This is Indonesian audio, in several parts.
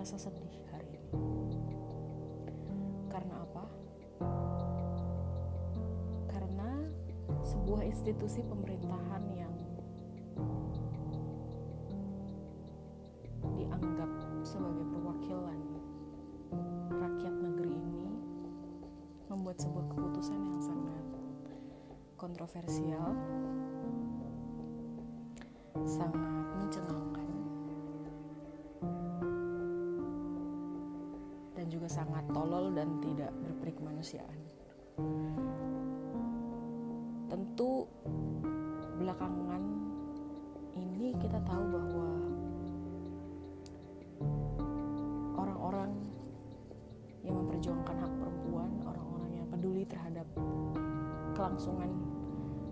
rasa sedih hari ini. Karena apa? Karena sebuah institusi pemerintahan sangat tolol dan tidak berperik kemanusiaan. Tentu belakangan ini kita tahu bahwa orang-orang yang memperjuangkan hak perempuan, orang-orang yang peduli terhadap kelangsungan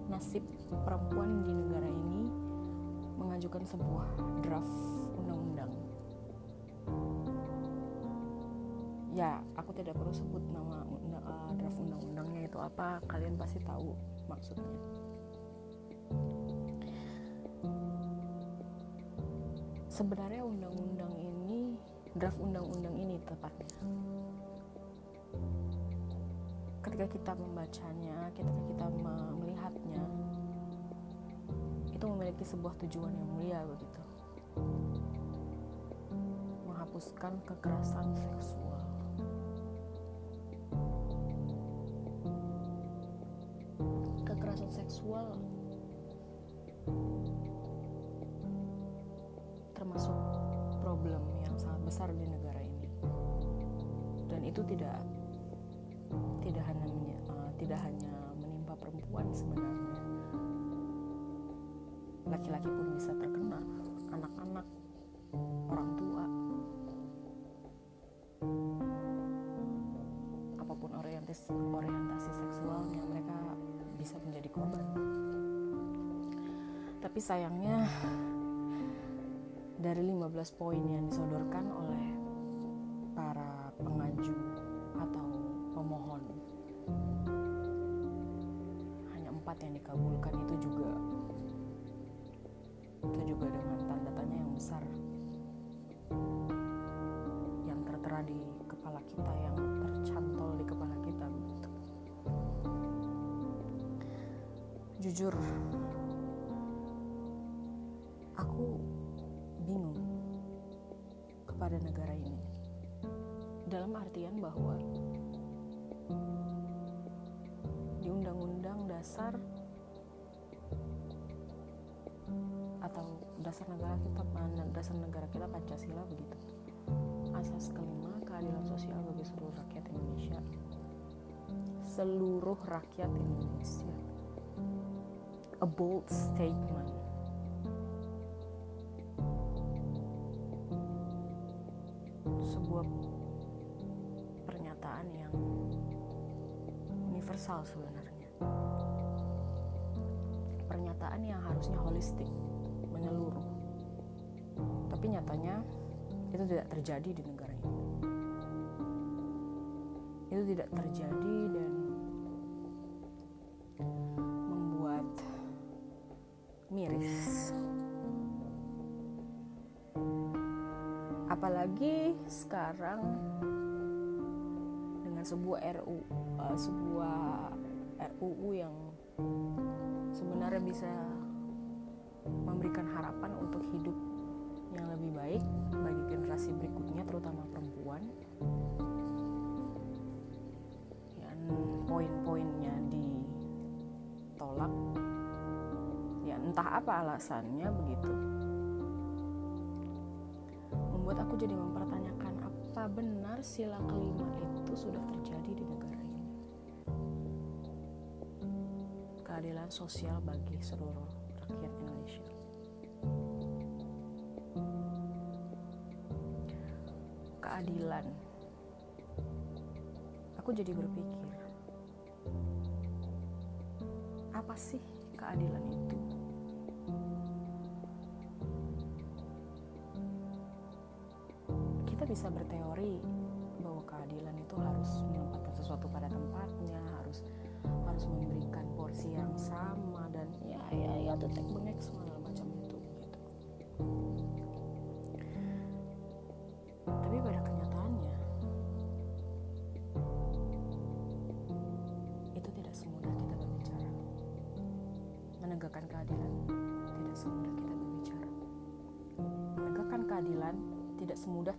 nasib perempuan di negara ini mengajukan sebuah draft Ya, aku tidak perlu sebut nama uh, draft undang-undangnya itu apa, kalian pasti tahu maksudnya. Sebenarnya undang-undang ini, draft undang-undang ini tepatnya ketika kita membacanya, ketika kita melihatnya, itu memiliki sebuah tujuan yang mulia begitu. Menghapuskan kekerasan seksual. Seksual. Termasuk problem yang sangat besar di negara ini. Dan itu tidak tidak hanya uh, tidak hanya menimpa perempuan sebenarnya. Laki-laki pun bisa terkena anak-anak orang tua. Apa pun orientasi orientasi seksualnya bisa menjadi korban. Tapi sayangnya dari 15 poin yang disodorkan oleh para pengaju atau pemohon hanya empat yang dikabulkan itu juga itu juga dengan tanda tanya yang besar yang tertera di kepala kita yang jujur aku bingung kepada negara ini. Dalam artian bahwa di Undang-Undang Dasar atau dasar negara kita dasar negara kita Pancasila begitu. Asas kelima keadilan sosial bagi seluruh rakyat Indonesia. Seluruh rakyat Indonesia a bold statement. Sebuah pernyataan yang universal sebenarnya. Pernyataan yang harusnya holistik menyeluruh. Tapi nyatanya itu tidak terjadi di negara ini. Itu tidak terjadi dan apalagi sekarang dengan sebuah RU uh, sebuah RUU yang sebenarnya bisa memberikan harapan untuk hidup yang lebih baik bagi generasi berikutnya terutama perempuan. Yang poin-poinnya ditolak. Ya entah apa alasannya begitu membuat aku jadi mempertanyakan apa benar sila kelima itu sudah terjadi di negara ini? Keadilan sosial bagi seluruh rakyat Indonesia. Keadilan. Aku jadi berpikir apa sih keadilan itu bisa berteori bahwa keadilan itu harus menempatkan sesuatu pada tempatnya harus harus memberikan porsi yang sama dan ya ya ya tetek bengek segala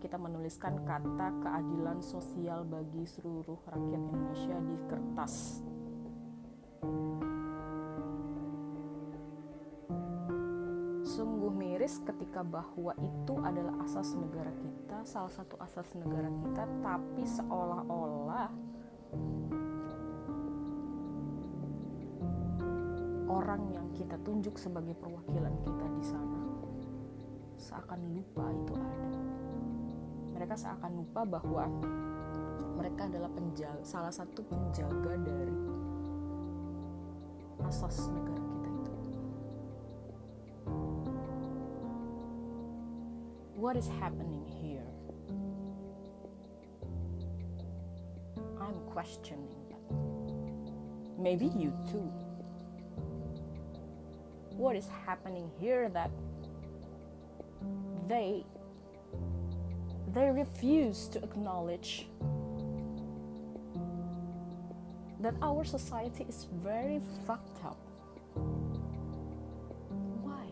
kita menuliskan kata keadilan sosial bagi seluruh rakyat Indonesia di kertas. Sungguh miris ketika bahwa itu adalah asas negara kita, salah satu asas negara kita, tapi seolah-olah orang yang kita tunjuk sebagai perwakilan kita di sana seakan lupa itu ada. Mereka seakan lupa bahwa mereka adalah penjaga, salah satu penjaga dari asas negara kita itu. What is happening here? I'm questioning that. Maybe you too. What is happening here that they they refuse to acknowledge that our society is very fucked up. Why?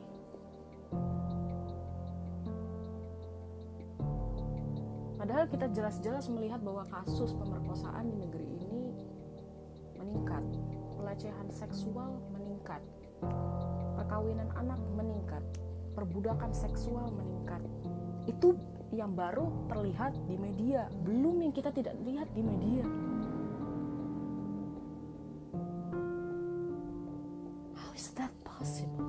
Padahal kita jelas-jelas melihat bahwa kasus pemerkosaan di negeri ini meningkat, pelecehan seksual meningkat, perkawinan anak meningkat, perbudakan seksual meningkat. Itu yang baru terlihat di media, belum yang kita tidak lihat di media. How is that possible?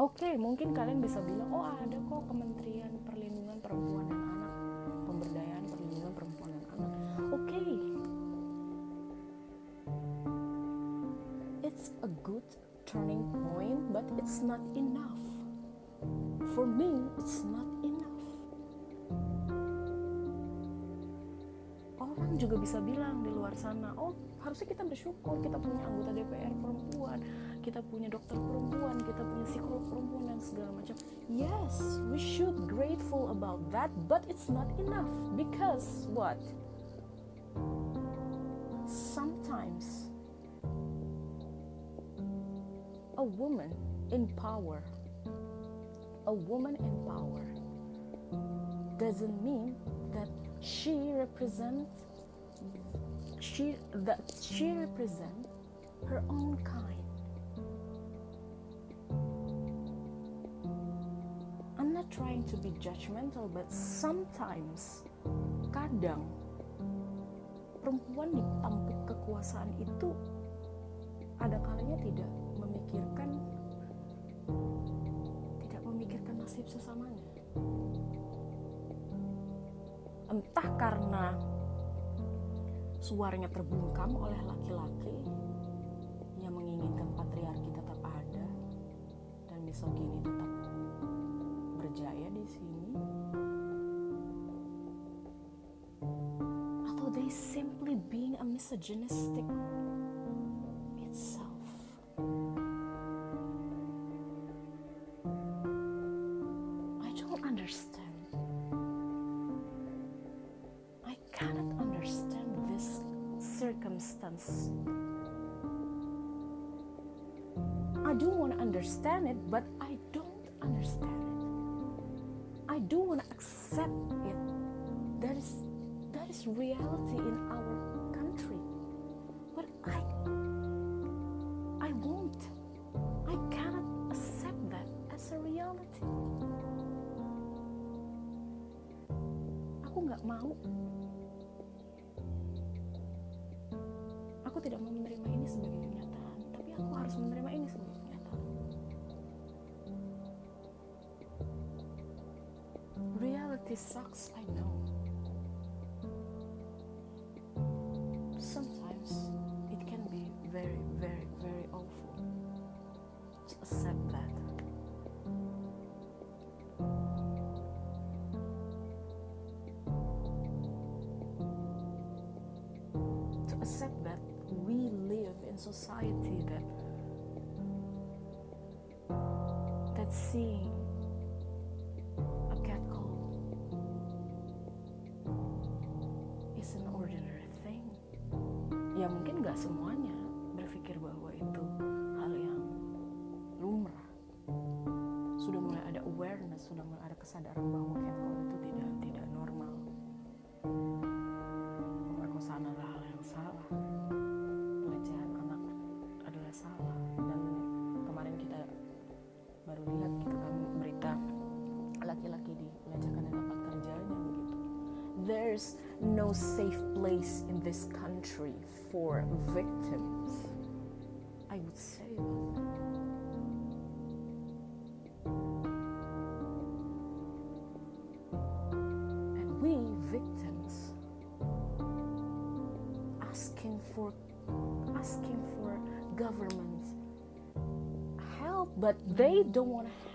Oke, okay, mungkin kalian bisa bilang, oh ada kok Kementerian Perlindungan Perempuan dan Anak, Pemberdayaan Perlindungan Perempuan dan Anak. Oke, okay. it's a good turning point, but it's not enough. For me, it's not enough. Orang juga bisa bilang di luar sana, oh harusnya kita bersyukur kita punya anggota DPR perempuan, kita punya dokter perempuan, kita punya psikolog perempuan dan segala macam. Yes, we should grateful about that, but it's not enough because what? Sometimes a woman in power a woman in power doesn't mean that she represents she that she represents her own kind. I'm not trying to be judgmental but sometimes kadang perempuan ditampuk kekuasaan itu ada kalanya tidak memikirkan nasib sesamanya. Entah karena suaranya terbungkam oleh laki-laki yang menginginkan patriarki tetap ada dan misogini tetap berjaya di sini atau they simply being a misogynistic is reality in our country but I I won't. I cannot accept that as a reality. Aku nggak mau. Aku tidak mau menerima ini sebagai kenyataan tapi aku harus menerima ini sebagai kenyataan. Reality sucks I know society that that seeing a catcall is an ordinary thing. Ya mungkin nggak semuanya berpikir bahwa itu hal yang lumrah. sudah mulai ada awareness sudah mulai ada kesadaran bahwa catcall there's no safe place in this country for victims I would say. And we victims asking for asking for government help, but they don't want to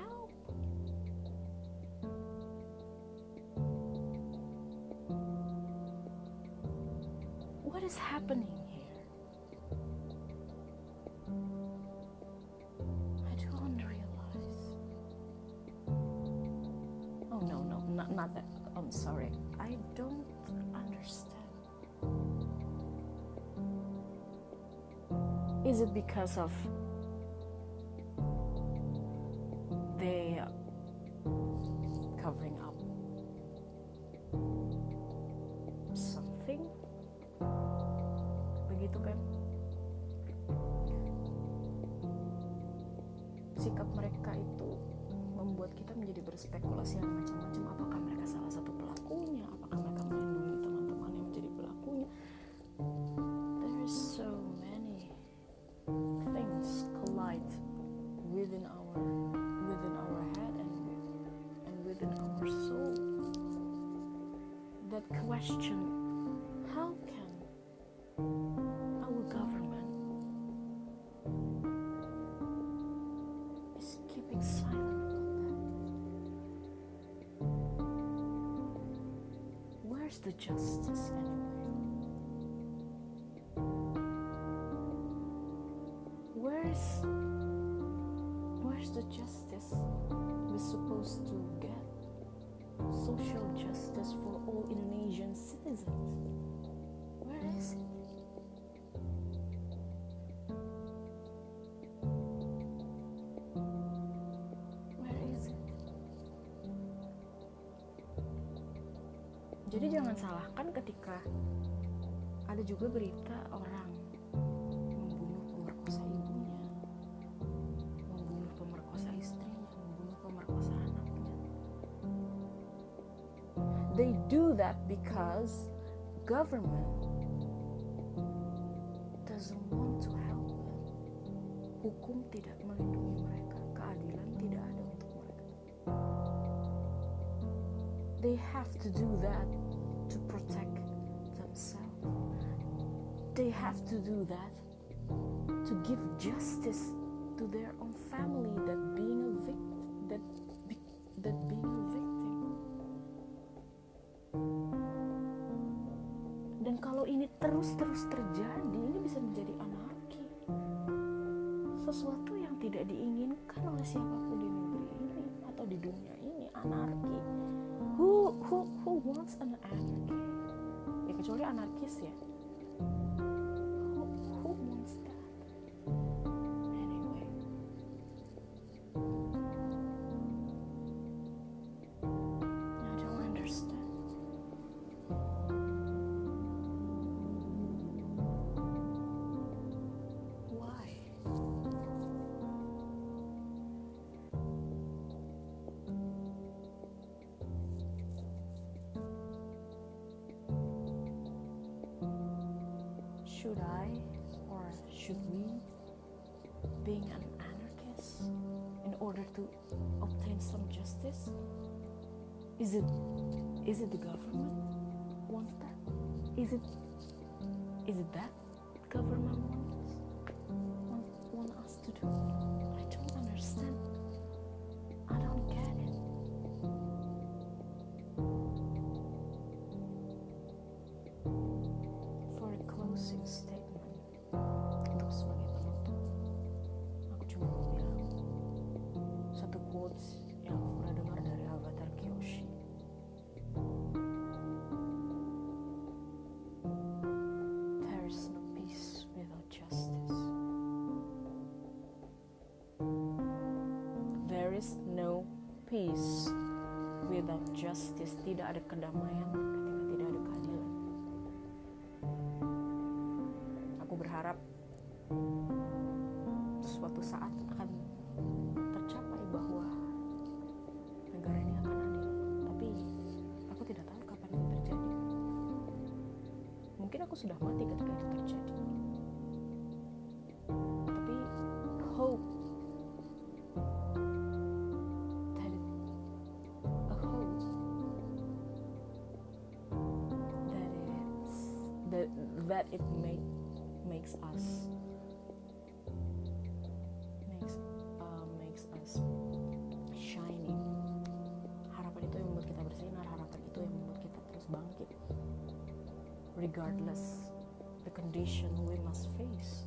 that. I'm sorry. I don't understand. Is it because of they covering up something? Begitu kan? Sikap mereka itu membuat kita menjadi berspekulasi yang macam-macam. Question. How can our government is keeping silent about that where's the justice anyway? Where's where's the justice we're supposed to get social justice for all Indonesian citizens. Where is it? Where is it? Jadi jangan salahkan ketika ada juga berita orang membunuh pemerkosa ibunya, membunuh pemerkosa istrinya, They do that because government doesn't want to help them. Hukum tidak melindungi mereka, keadilan tidak ada untuk mereka. They have to do that to protect themselves. They have to do that to give justice to their own family that being a victim that be, that being terus-terus terjadi ini bisa menjadi anarki. Sesuatu yang tidak diinginkan oleh siapa pun di negeri ini atau di dunia ini anarki. Who who who wants an anarchy? Ya kecuali anarkis ya should I or should we, being an anarchist, in order to obtain some justice? Is it is it the government wants that? Is it is it that government wants want, want us to do? I don't understand. Justice. Tidak ada kedamaian ketika tidak ada keadilan. Aku berharap suatu saat akan tercapai bahwa negara ini akan adil. Tapi aku tidak tahu kapan itu terjadi. Mungkin aku sudah mati ketika itu terjadi. Regardless the condition we must face